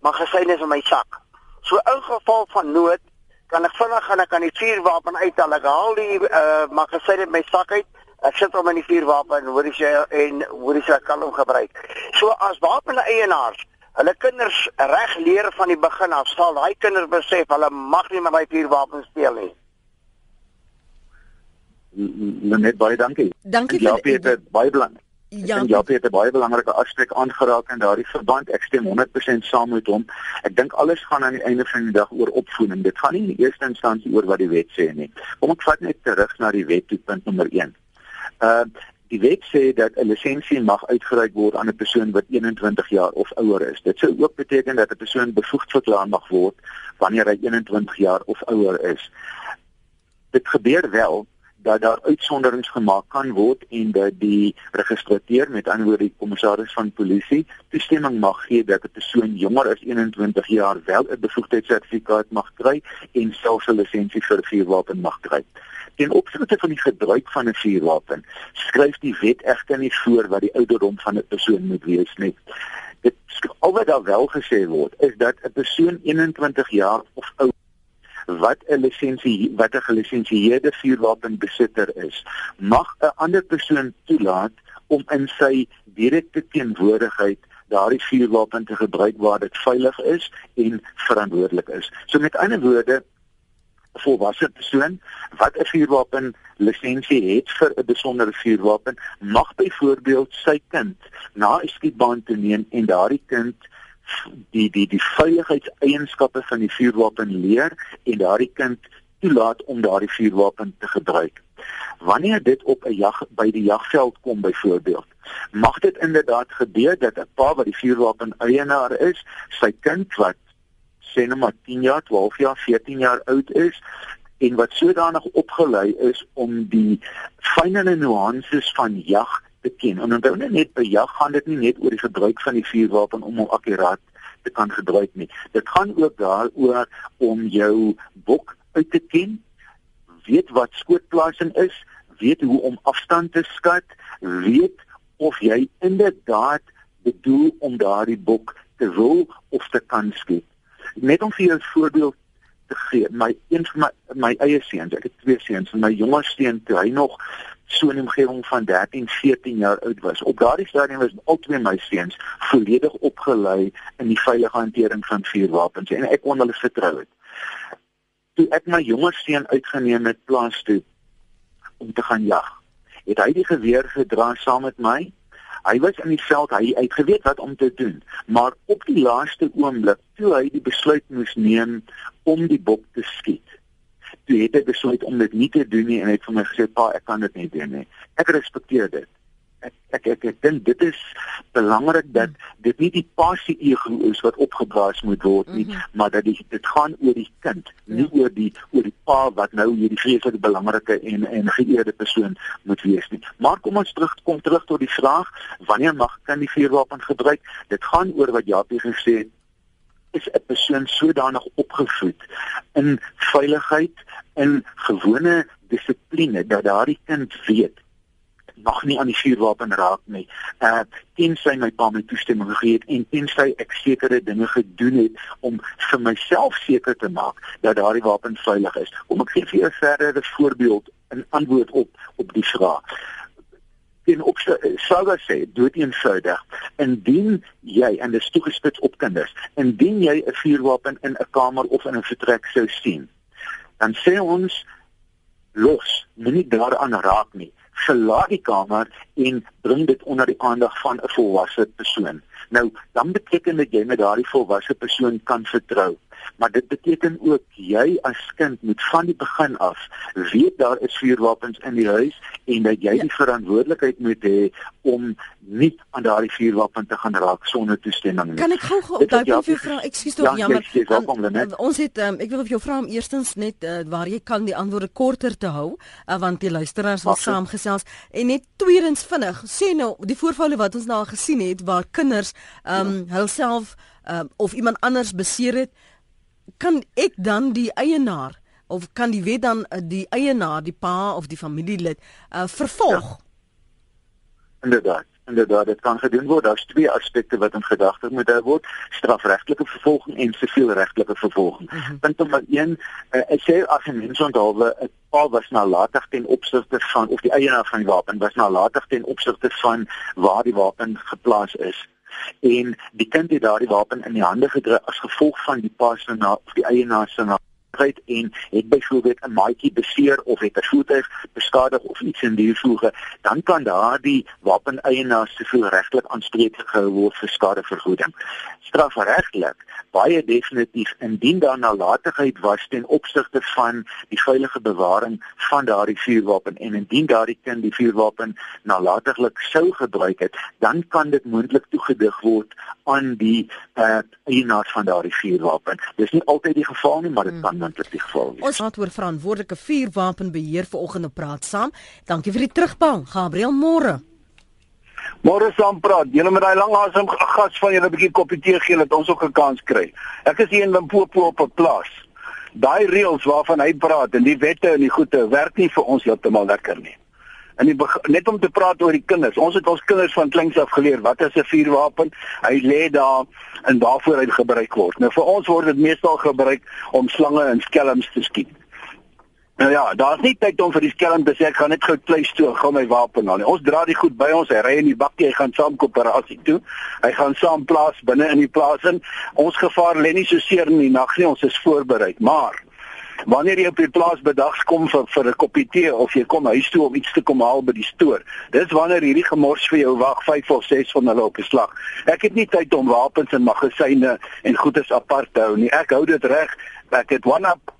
magasyne is in my sak. So in geval van nood kan ek vinnig gaan ek aan die vuurwapen uithaal. Ek haal die uh magasyne uit my sak uit Ek sit hom in die vuurwapen en hoor jy sê en hoor jy sê kan hom gebruik. So as wapeneienaars hulle kinders reg leer van die begin af, sal daai kinders besef hulle mag nie met daai vuurwapen speel nie. Net baie dankie. Dankie vir die Peter, baie belangrik. Ja, ja, dit is 'n baie belangrike aspek aangeraak in daardie verband. Ek stem 100% saam met hom. Ek dink alles gaan aan die einde van die dag oor opvoeding. Dit gaan nie in die eerste instansie oor wat die wet sê nie. Kom ek vat net terug na die wet toe punt nommer 1. Uh die wet sê dat 'n lisensie mag uitgereik word aan 'n persoon wat 21 jaar of ouer is. Dit sou ook beteken dat 'n persoon bevoegd verklaar mag word wanneer hy 21 jaar of ouer is. Dit gebeur wel dat daar uitsonderings gemaak kan word en dat die registrateur met ander woorde die kommissaris van polisie toestemming mag gee dat 'n persoon jonger as 21 jaar wel 'n bevoegdheidssertifikaat mag kry en selfs 'n lisensie vir 'n vuurwapen mag kry. Ten opsigte van die gebruik van 'n vuurwapen, skryf die wet egter nie voor wat die ouderdom van 'n persoon moet wees nie. Dit al wat daar wel gesê word, is dat 'n persoon 21 jaar of ouer wat 'n lisensie wat 'n gelisensieerde vuurwapenbesitter is, mag 'n ander persoon toelaat om in sy direkte teenwoordigheid daardie vuurwapen te gebruik waar dit veilig is en verantwoordelik is. So met ander woorde, volwasse persoon wat 'n vuurwapen lisensie het vir 'n besondere vuurwapen mag byvoorbeeld sy kind na 'n skietbaan toe neem en daardie kind die die die veiligheidseienskappe van die vuurwapen leer en daardie kind toelaat om daardie vuurwapen te gebruik. Wanneer dit op 'n jag by die jagveld kom byvoorbeeld, mag dit inderdaad gebeur dat 'n pa wat die vuurwapen eienaar is, sy kind wat sê net maar 10 jaar, 12 jaar, 14 jaar oud is en wat sodanig opgelei is om die fynere nuances van jag te ken. En onthou net by jag gaan dit nie net oor die gebruik van die vuurwapen om hom akkuraat te kan gebruik nie. Dit gaan ook daaroor om jou bok uit te ken, weet wat skootplasing is, weet hoe om afstand te skat, weet of jy inderdaad bedoel om daardie bok te wil of te kan skiet net om vir jou 'n voorbeeld te gee, my een van my my eie seuns, ek het twee seuns, my jonger seun toe hy nog so 'n omgewing van 13, 14 jaar oud was. Op daardie stadium was al twee my seuns volledig opgelei in die veilige hantering van vuurwapens en ek kon hulle vertrou het. Toe ek my jonger seun uitgeneem het plaas toe om te gaan jag, het hy die geweer gedra saam met my Hy was in die veld, hy het geweet wat om te doen, maar op die laaste oomblik toe hy die besluit moes neem om die bok te skiet. Toe het hy besluit om dit nie te doen nie en hy het vir my gesê, "Pa, ek kan dit nie doen nie." Ek respekteer dit ek ek ek, ek dink dit is belangrik dat dit nie die passie ego is wat opgeblaas moet word nie, mm -hmm. maar dat dit dit gaan oor die kind, nie ja. oor die oor die pa wat nou hierdie vreeslike belangrike en en geëerde persoon moet wees nie. Maar kom ons terug kom terug tot die vraag, wanneer mag kan die vuurwapen gebruik? Dit gaan oor wat Japie gesê het is 'n persoon sodanig opgevoed in veiligheid en gewone dissipline dat daardie kind weet mag nie aan die vuurwapen raak nie. Uh tensy my pa my toestemming gegee het en tensy ek sekere dinge gedoen het om vir myself seker te maak dat daardie wapen veilig is. Kom ek gee vir jou verder 'n voorbeeld in antwoord op op die vraag en ook sou dat sê dood eenvoudig indien jy en dit is toegespits op kinders indien jy 'n vuurwapen in 'n kamer of in 'n vertrek sou sien dan sê ons los moenie daaraan raak nie verlaat die kamer en bring dit onder die aandag van 'n volwasse persoon. Nou dan beteken dit jy met daardie volwasse persoon kan vertrou maar dit beteken ook jy as kind moet van die begin af weet daar is vuurwapens in die huis en dat jy ja. die verantwoordelikheid moet hê om nie aan daardie vuurwapen te gaan raak sonder toestemming nie. Kan ek gou gou daai punt vir vra? Ekskuus tog ja, jammer. Jy, jy welkom, um, ons het um, ek wil vir jou vra om eerstens net uh, waar jy kan die antwoorde korter te hou uh, want die luisteraars wil saamgesels en net tweedens vinnig sê nou die voorvalle wat ons nou gesien het waar kinders um ja. hulself um, of iemand anders beseer het kan ek dan die eienaar of kan die wet dan uh, die eienaar, die pa of die familielid uh, vervolg? Ja. Inderdaad, inderdaad, dit kan gedoen word. Daar's twee aspekte wat in gedagte moet hou word: strafregtelike vervolging en sivielregtelike vervolging. Mm -hmm. Punt nommer 1, uh, ek sê as 'n mens onthou 'n pa was nalatig ten opsigte van of die eienaar van die wapen was nalatig ten opsigte van waar die wapen geplaas is en die kind het daardie wapen in die hande gedruk as gevolg van die pa se na of die eienaar se na kwyt en het byvoorbeeld 'n maatjie beseer of het 'n voertuig beskadig of iets in die voege, dan kan daardie wapeneienaar siviel regtelik aanspreeklik gehou word vir skadevergoeding. Strafregtelik baie definitief indien daar nalatigheid was ten opsigte van die veilige bewaring van daardie vuurwapen en indien daardie kind die vuurwapen nalatiglik sou gebruik het, dan kan dit moontlik toegedig word aan die uh, eienaar van daardie vuurwapen. Dis nie altyd die geval nie, maar dit kan moontlik die geval wees. Ons praat oor verantwoordelike vuurwapenbeheer vanoggend op praat saam. Dankie vir die terugbang, Gabriel Moore. Môre saam praat. Julle met daai lang asem gas van julle 'n bietjie koppie tee gee dat ons ook 'n kans kry. Ek is hier in Limpopo op 'n plaas. Daai reëls waarvan hy praat en die wette en die goeie werk nie vir ons heeltemal lekker nie. En die net om te praat oor die kinders. Ons het ons kinders van kleins af geleer wat is 'n vuurwapen? Hy lê daar en waarvoor hy gebruik word. Nou vir ons word dit meestal gebruik om slange en skelms te skiet. Nou ja, daar's nie tyd om vir die skelm te sê ek gaan net gou vleis toe, gaan my wapen aan. Ons dra die goed by ons, hy ry in die bakkie, hy gaan saam koöperasie toe. Hy gaan saam plaas binne in die plaas in. Ons gevaar lê nie so seer in die nag nie, ons is voorberei. Maar wanneer jy op die plaas bedags kom vir vir 'n koppie tee of jy kom huis toe om iets te kom haal by die stoor. Dis wanneer hierdie gemors vir jou wag 5 of 6 van hulle op die slag. Ek het nie tyd om wapens in magasyne en goederes apart te hou nie. Ek hou dit reg. Ek het one up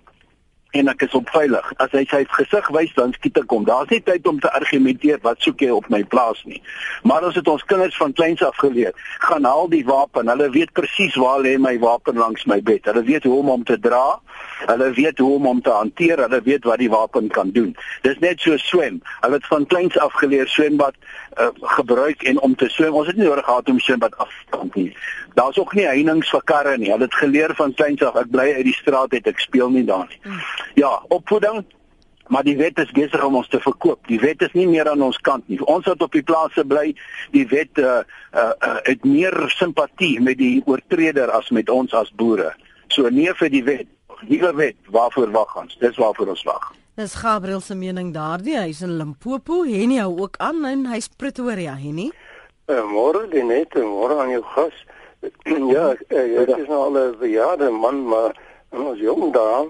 en ek is op veilig. As hy sy gesig wys dan skiet ek hom. Daar's nie tyd om te argumenteer wat soek jy op my plaas nie. Maar ons het ons kinders van kleins af geleer. Gaan haal die wapen. Hulle weet presies waar lê my wapen langs my bed. Hulle weet hoe om hom te dra. Hulle weet hoe om hom te hanteer. Hulle weet wat die wapen kan doen. Dis net so swem. Hulle het van kleins af geleer swembad uh, gebruik en om te swem. Ons het nie nodig gehad om swembad af te kom nie. Daar's ook nie heininge vir karre nie. Hulle het geleer van kleins af. Ek bly uit die straat uit. Ek speel nie daar nie. Hmm. Ja, opvoeding maar die wet is besig om ons te verkoop. Die wet is nie meer aan ons kant nie. Ons wat op die plase bly, die wet uh, uh, uh het meer simpatie met die oortreder as met ons as boere. So nee vir die wet. Nuwe wet, waarvoor wag ons? Dis waarvoor ons wag. Dis Gabriel se mening daardie. Hy's in Limpopo, Henny hou ook aan en hy's Pretoria, Henny. Uh, môre net, môre aan jou gas. [CLEARS THROAT] ja, ek, ek is nou al 'n bejaarde man, maar ons jong daar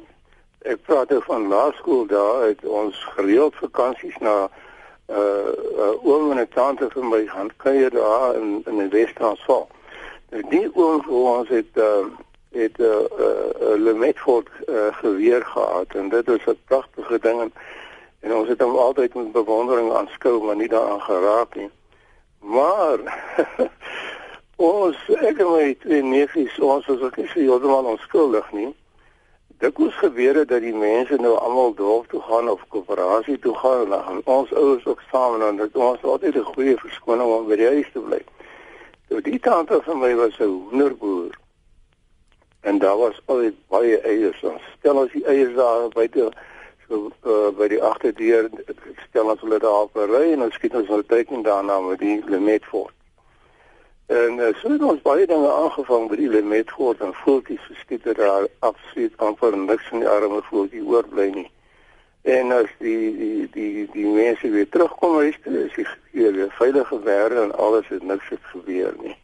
ek praat oor van laerskool daar het ons gereeld vakansies na uh, uh oom en 'n tante vir my gaan kuier daar in in die Wes-Transvaal. Nou die oom vir ons het uh het 'n uh, uh, uh, Lemetfort uh, geweer gehad en dit was 'n pragtige ding en, en ons het hom altyd met bewondering aanskou maar nie daaraan geraak nie. Maar [LAUGHS] ons ek en my twee neefies ons was ook nie so heeltemal onskuldig nie dikwels gebeur dit dat die mense nou almal dorp toe gaan of koöperasie toe gaan en dan gaan ons ouers ook saam en dan ons altyd 'n goeie verskoning om by die huis te bly. Nou die tante van my was 'n hoenderboer. En daar was altyd baie eiers. Ons stel ons die eiers daar buite so uh, by die agterdeur stel ons hulle daar op ry en ons skiet ons hulle teken daarna met die Lemet fort. En uh, so het ons baie dinge aangevang by die Lemet fort en voeltjies geskiet daar absoluut amper niks in die arme voeltjie oorbly nie. En as die die die die mense weer terugkom huis toe, is die veilige wêreld en alles het niks gebeur nie.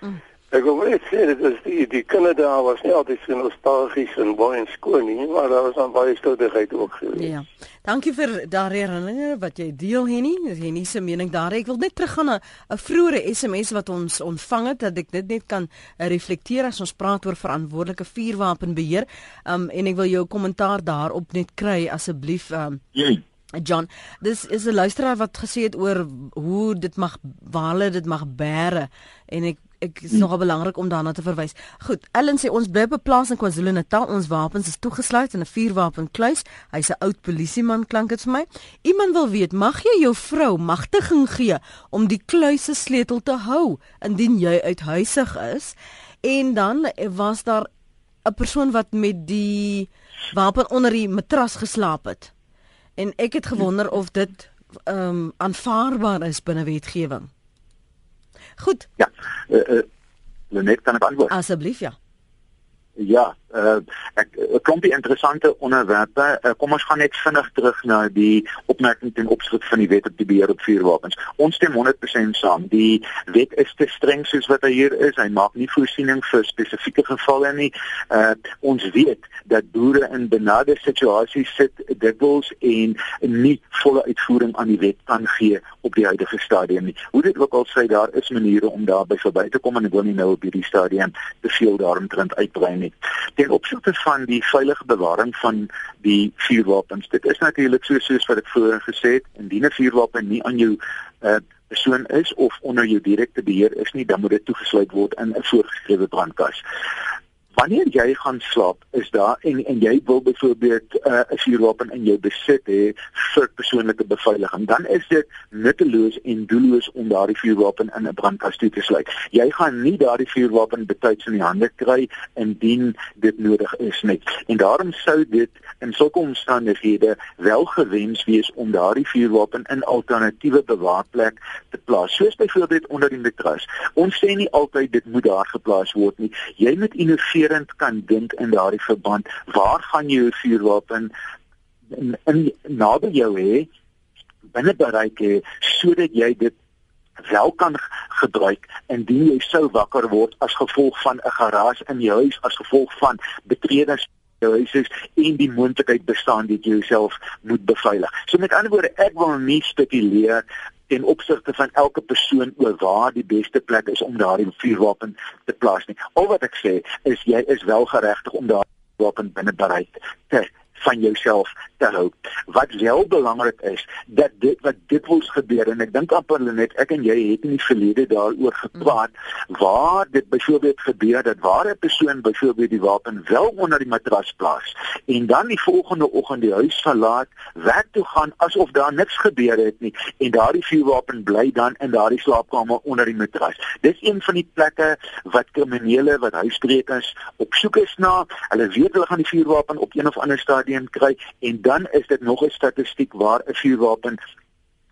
Mm. Ek wil net sê dat dis die die kinders daar was nie altyd so nostalgies en baie in skool nie, maar daar was dan baie stoutigheid ook geweest. Ja. Dankie vir daardie herinneringe wat jy deel Henny. Henny se mening daar. Ek wil net teruggaan na 'n vroeëre SMS wat ons ontvang het dat ek dit net kan uh, reflekteer as ons praat oor verantwoordelike vuurwapenbeheer. Um en ek wil jou kommentaar daarop net kry asseblief um Jy John, dis is 'n luisteraar wat gesê het oor hoe dit mag waar hulle dit mag bære en ek ek is nogal belangrik om daarna te verwys. Goed, Ellen sê ons bly op 'n plaas in KwaZulu-Natal. Ons wapens is toegesluit in 'n vuurwapenkluis. Hy's 'n oud polisieman klink dit vir my. Iemand wil weet, mag jy jou vrou magtiging gee om die kluis se sleutel te hou indien jy uithuisig is? En dan was daar 'n persoon wat met die wapen onder die matras geslaap het. En ek het gewonder of dit ehm um, aanvaarbaar is binne wetgewing. Goed. Ja. Uh, uh, net kan ek antwoord. Asseblief ja. Ja, uh, ek 'n klompie interessante onderwerpe. Uh, kom ons gaan net vinnig terug na die opmerking ten opsigte van die wet op die beheer op vuurwapens. Ons stem 100% saam. Die wet is te streng soos wat hy hier is. Hy maak nie voorsiening vir spesifieke gevalle nie. Uh, ons weet dat boere in benade situasies sit dikwels en nie volle uitvoering aan die wet kan gee op die huidige stadium nie. Hoe dit ook al sê, daar is maniere om daarby verby te kom en ek wil nie nou op hierdie stadium te veel daaromtrent uitbrei nie. Ten opsigte van die veilige bewaring van die vuurwapens, dit is natuurlik so soos wat ek vroeër gesê het, indien 'n vuurwapen nie aan jou uh, persoon is of onder jou direkte beheer is nie, dan moet dit toegesluit word in 'n voorgeskrewe brandkas wanneer jy gaan slaap is daar en en jy wil byvoorbeeld uh, 'n uh, vuurwapen in jou besit hê vir persoonlike beveiliging dan is dit nutteloos en doelloos om daardie vuurwapen in 'n brandkas te sluit. Jy gaan nie daardie vuurwapen betyds in die hande kry indien dit nodig is nie. En daarom sou dit in sulke omstandighede wel gewens wees om daardie vuurwapen in alternatiewe bewaarplek te plaas soos byvoorbeeld onder die matras. Ons sê nie altyd dit moet daar geplaas word nie. Jy moet innoveer innoverend kan dink in daardie verband. Waar gaan jy 'n vuurwapen in, in naby jou hê binne bereik hê sodat jy dit wel kan gebruik indien jy sou wakker word as gevolg van 'n geraas in jou huis as gevolg van betredings jou huis is en die moontlikheid bestaan dat jy jouself moet beveilig. So met ander woorde, ek wil nie spekuleer ten opsigte van elke persoon oor waar die beste plek is om daardie vuurwapen te plaas nie. Al wat ek sê is jy is wel geregtig om daardie wapen binne bereik te van jouself te hou. Wat wel belangrik is dat dit wat dit wels gebeur en ek dink amper net ek en jy het in die verlede daaroor gepraat waar dit byvoorbeeld gebeur dat waar 'n persoon byvoorbeeld die wapen wel onder die matras plaas en dan die volgende oggend die huis verlaat, werk toe gaan asof daar niks gebeur het nie en daardie vuurwapen bly dan in daardie slaapkamer onder die matras. Dis een van die plekke wat kriminele wat huisbrekers op soek is na. Hulle weet hulle gaan die vuurwapen op een of ander stadium stadium kry en dan is dit nog 'n statistiek waar 'n vuurwapen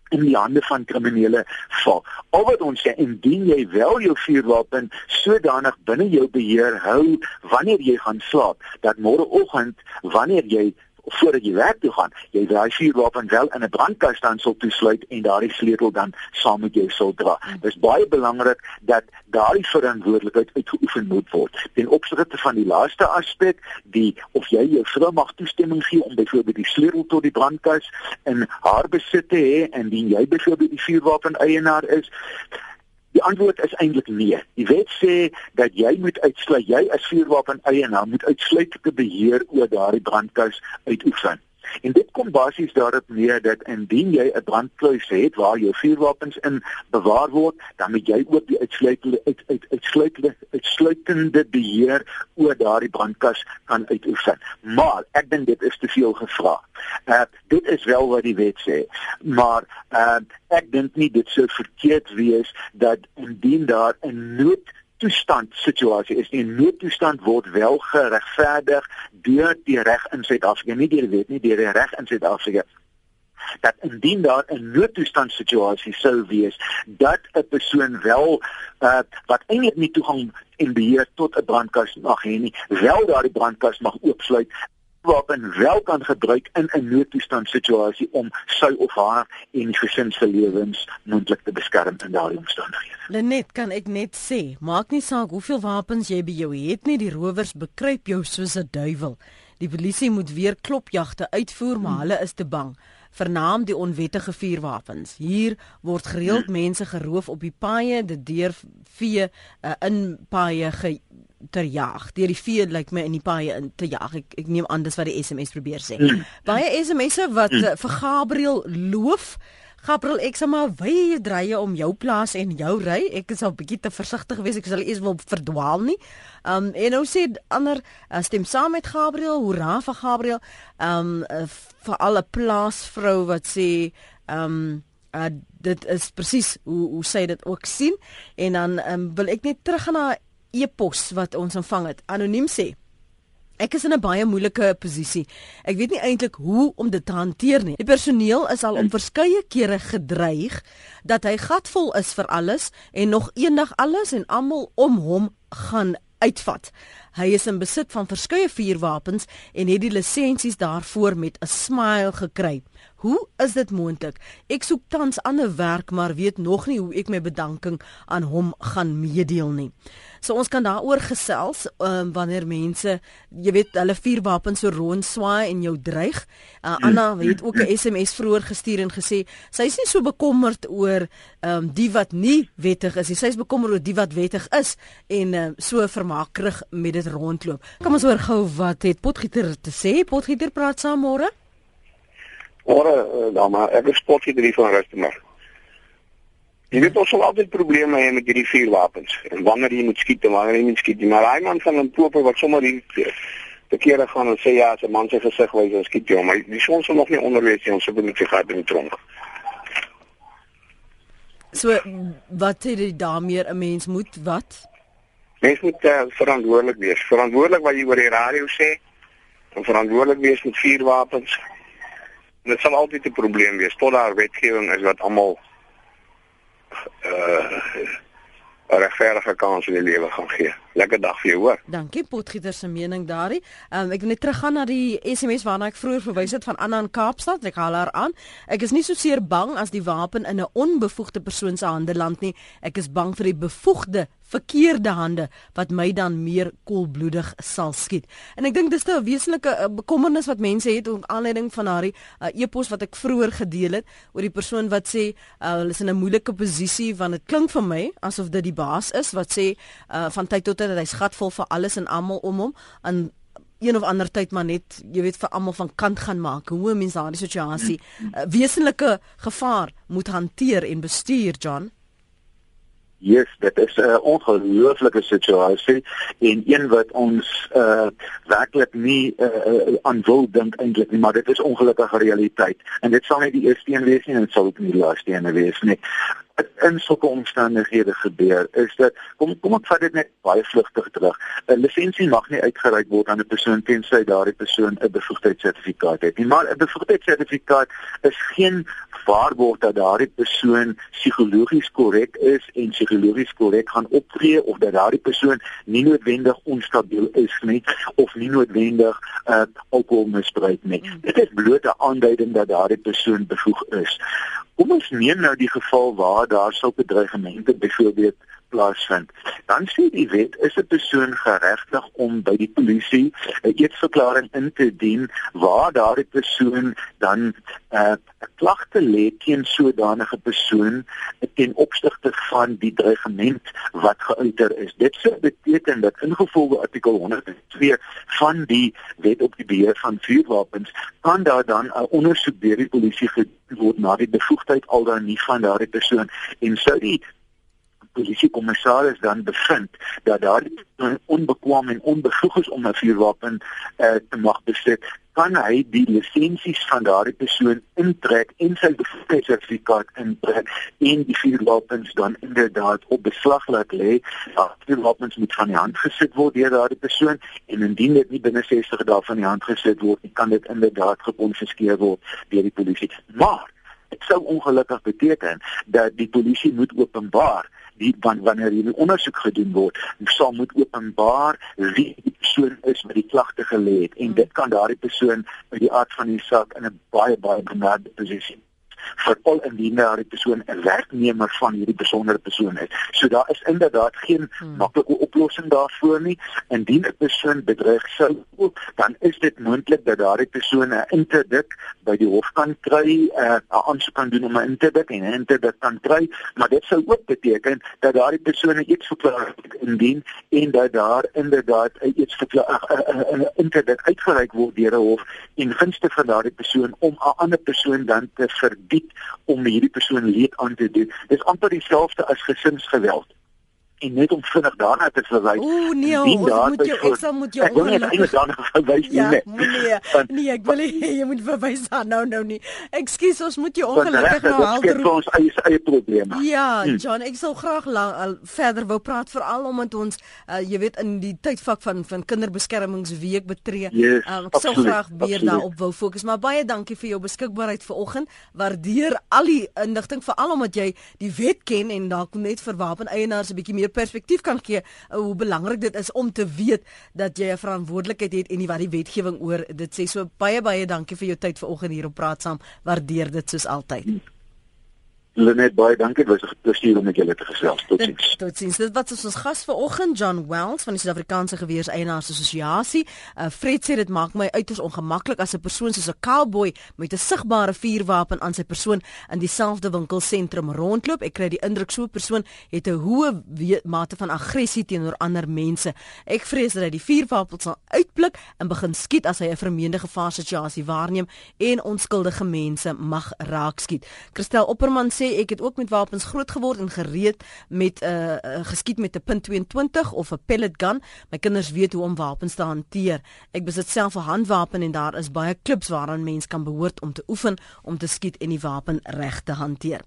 in die hande van kriminele val. Al wat ons sê, indien jy wel jou vuurwapen sodanig binne jou beheer hou wanneer jy gaan slaap, dat môreoggend wanneer jy voordat jy werk toe gaan, jy daai vuurwapen wel in 'n brandkas dan sal toesluit en daardie sleutel dan saam met jou sal dra. Dit is baie belangrik dat daardie verantwoordelikheid uitgeoefen moet word. Ten opsigte van die laaste aspek, die of jy jou vrou mag toestemming gee om byvoorbeeld die sleutel tot die brandkas in haar besit te hê en dien jy byvoorbeeld die vuurwapen eienaar is, Die antwoord is eintlik nee. Die wet sê dat jy moet uitsluit, jy as vuurwapen eienaar moet uitsluitlike beheer oor daardie brandkas uitoefen. En dit kom basies daarop neer dat indien jy 'n brandkluis het waar jou vuurwapens in bewaar word, dan moet jy ook die uitsluitende uit, uit, uitsluitende uitsluitende beheer oor daardie brandkas kan uitoefen. Maar ek dink dit is te veel gevra. Uh dit is wel wat die wet sê. Maar uh ek dink nie dit sou verkeerd wees dat indien daar 'n nood noodtoestand situasie is nie. Noodtoestand word wel geregverdig deur die reg in Suid-Afrika, nie deur die wet nie, deur die reg in Suid-Afrika. dat indien daar 'n noodtoestand situasie sou wees dat 'n persoon wel uh, wat eintlik nie toegang en beheer tot 'n brandkas mag hê nie, wel daardie brandkas mag oopsluit wapen wel kan gebruik in 'n noodtoestand situasie om sy of haar en die gesin se lewens moontlik te beskerm in daardie omstandighede. Lenet, kan ek net sê, maak nie saak hoeveel wapens jy by jou het nie, die rowers bekruip jou soos 'n duiwel. Die polisie moet weer klopjagte uitvoer, maar hulle is te bang. Vernaam die onwettige vuurwapens. Hier word gereeld mense geroof op die paaie, dit deur vee uh, in paaie ge ter jag. Deur die vee lyk my in die paaie in te jag. Ek ek neem aan dis wat die SMS probeer sê. Mm. Baie SMS'e wat mm. vir Gabriel loof. Gabriel, ek sê maar wy dreye om jou plaas en jou ry. Ek is al bietjie te versigtig geweest. Ek sal eers wil verdwaal nie. Um en nou sê ander uh, stem saam met Gabriel. Hoera vir Gabriel. Um uh, vir alle plaasvrou wat sê um uh, dit is presies hoe hoe sê dit ook sien en dan um, wil ek net terug gaan na e-pos wat ons ontvang het. Anoniem sê: Ek is in 'n baie moeilike posisie. Ek weet nie eintlik hoe om dit te hanteer nie. Die personeel is al op verskeie kere gedreig dat hy gatvol is vir alles en nog eendag alles en almal om hom gaan uitvat. Hy is in besit van verskeie vuurwapens en het die lisensies daarvoor met 'n smile gekry. Hoe is dit moontlik? Ek soek tans ander werk, maar weet nog nie hoe ek my bedanking aan hom gaan meedeel nie. So ons kan daaroor gesels um, wanneer mense, jy weet, hulle vuurwapens so rondswaai en jou dreig. Uh, Anna [CLEARS THROAT] het ook 'n SMS vroeër gestuur en gesê sy is nie so bekommerd oor um, die wat nie wettig is nie. Sy is bekommerd oor die wat wettig is en um, so vermaakrig met dit rondloop. Kom ons hoor gou wat het Potgieter te sê. Potgieter praat saam môre. Ora, uh, dan maar ek is Potgieter hier van Rustenburg. Jy weet ons sal altyd probleme hê met hierdie vuurwapens. En wanneer jy moet skiet, wanneer jy moet skiet, maar daai man van pope wat sommer die verkeerde gaan en sê ja, as 'n man sy gesig wys en skiet jou, maar die son sal nog nie onderwees nie, ons moet sy gehad in die tronk. So wat het jy daarmee 'n mens moet wat? Mens moet uh, verantwoordelik wees. Verantwoordelik wat jy oor die radio sê. En verantwoordelik wees met vuurwapens. Dit sal altyd 'n probleem wees tot daar wetgewing is wat almal uh 'n regverdige kans in die lewe gaan gee. Lekker dag vir jou hoor. Dankie Potgieter se mening daarin. Um, ek wil net teruggaan na die SMS waarna ek vroeër verwys het van Anna in Kaapstad. Ek haal haar aan. Ek is nie so seer bang as die wapen in 'n onbevoegde persoon se hande land nie. Ek is bang vir die bevoegde verkeerde hande wat my dan meer koelbloedig sal skiet. En ek dink dis 'n wesenlike eh, bekommernis wat mense het oor aanleiding van haar uh, e-pos wat ek vroeër gedeel het oor die persoon wat sê uh, hulle is in 'n moeilike posisie want dit klink vir my asof dit die baas is wat sê uh, van tyd tot tyd dat hy skatvol vir alles en almal om hom en een of ander tyd maar net jy weet vir almal van kant gaan maak hoe mense daardie situasie uh, wesenlike gevaar moet hanteer en bestuur John Yes, dit is 'n ongelooflike situasie en een wat ons uh werklik nie uh aan wil dink eintlik nie, maar dit is ongelukkige realiteit. En dit sal nie die eerste een wees nie en dit sal ook nie die laaste een wees nie in sulke omstandighede gebeur is dat kom kom ek vat dit net baie vlugtig terug. 'n Lisensie mag nie uitgereik word aan 'n persoon tensy daardie persoon 'n bevoegdheidssertifikaat het nie. Maar 'n bevoegdheidssertifikaat is geen waarborg dat daardie persoon psigologies korrek is en psigologies korrek gaan optree of dat daardie persoon nie noodwendig onstabiel is nie of nie noodwendig uh, alkohol misbruik nie. Mm. Dit is bloot 'n aanduiding dat daardie persoon bevoeg is. Kom ons neem nou die geval waar daar sulke dreigemente byvoorbeeld plaasvind. Dan sê die wet is 'n persoon geregtig om by die polisie 'n eetverklaring in te dien waar daardie persoon dan 'n uh, klagte lê teen sodanige persoon ten opsigte van die dreigement wat geuiter is. Dit sou beteken dat ingevolge artikel 102 van die wet op die beheer van vuurwapens kan daar dan 'n ondersoek deur die polisie gedoen word na die bevoegdheid al dan nie van daardie persoon en sou die polisiekommissaris dan bevind dat daardie onbekwam en onbevoeg is om 'n vuurwapen uh, te mag besit, kan hy die lisensies van daardie persoon intrek en sy sertifikaat intrek en die vuurwapens dan inderdaad op beslag laat lê. Die wapens moet van die hand gesit word deur daardie persoon en indien dit nie binne 60 dae van die hand gesit word nie, kan dit inderdaad gekonfiskeer word deur die polisie. Maar dit sou ongelukkig beteken dat die polisie moet openbaar die van wanneer hierdie ondersoek gedoen word, sal moet openbaar wie die persoon is wat die klagte gelê het. En dit kan daardie persoon uit die aard van die saak in 'n baie baie benadeelde posisie veral indien daardie persoon 'n werknemer van hierdie besondere persoon is. So daar is inderdaad geen hmm. maklike oplossing daarvoor nie. Indien 'n persoon bedreig sou word, dan is dit moontlik dat daardie persoon 'n interdik by die hof kan kry, eh, 'n uh, aansoek kan doen om 'n interdik en 'n interdik kan kry, maar dit sou ook beteken dat daardie persoon iets verklaar indien en dat daar inderdaad iets verklaar 'n interdik uitgereik word deur 'n hof in gunste van daardie persoon om 'n ander persoon dan te verbied om hierdie persoon leed aan te doen. Dis amper dieselfde as gesinsgeweld en net om vinnig daarna te verwys. Ooh nee, ons moet jou ek sal moet jou Ek wil net daarna verwys nie. Ja, nee, [LAUGHS] nee, ek wil nie [LAUGHS] jy moet verwys daar nou nou nie. Ekskuus, ons moet jou ongelukkig nou help. Dit is ons eie eie probleme. Ja, hm. John, ek sou graag lang, al, verder wou praat veral omdat ons uh, jy weet in die tydvak van van kinderbeskermingsweek betree. Yes, um, ek sou graag weer daarop wou fokus, maar baie dankie vir jou beskikbaarheid vanoggend. Waardeer al die inligting veral omdat jy die wet ken en dalk net vir wapeneienaars 'n bietjie meer perspektief kan gee uh, hoe belangrik dit is om te weet dat jy 'n verantwoordelikheid het en nie wat die wetgewing oor dit sê so baie baie dankie vir jou tyd vanoggend hier op praat saam waardeer dit soos altyd hmm. Lenet baie dankie. Dit was 'n plesier om met julle te gesels. Totsiens. Totsiens. Dit was ons gas vanoggend John Wells van die Suid-Afrikaanse Geweerseienaars Assosiasie. Uh, Fred sê dit maak my uiters ongemaklik as 'n persoon soos 'n cowboy met 'n sigbare vuurwapen aan sy persoon in dieselfde winkelsentrum rondloop. Ek kry die indruk so 'n persoon het 'n hoë mate van aggressie teenoor ander mense. Ek vrees dat hy die vuurwapen sal uitblik en begin skiet as hy 'n vermeende gevaarsituasie waarneem en onskuldige mense mag raakskiet. Christel Opperman sê, sê ek het ook met wapens groot geword en gereed met 'n uh, uh, geskiet met 'n .22 of 'n pellet gun. My kinders weet hoe om wapens te hanteer. Ek besit self 'n handwapen en daar is baie klubs waaraan mens kan behoort om te oefen om te skiet en die wapen reg te hanteer.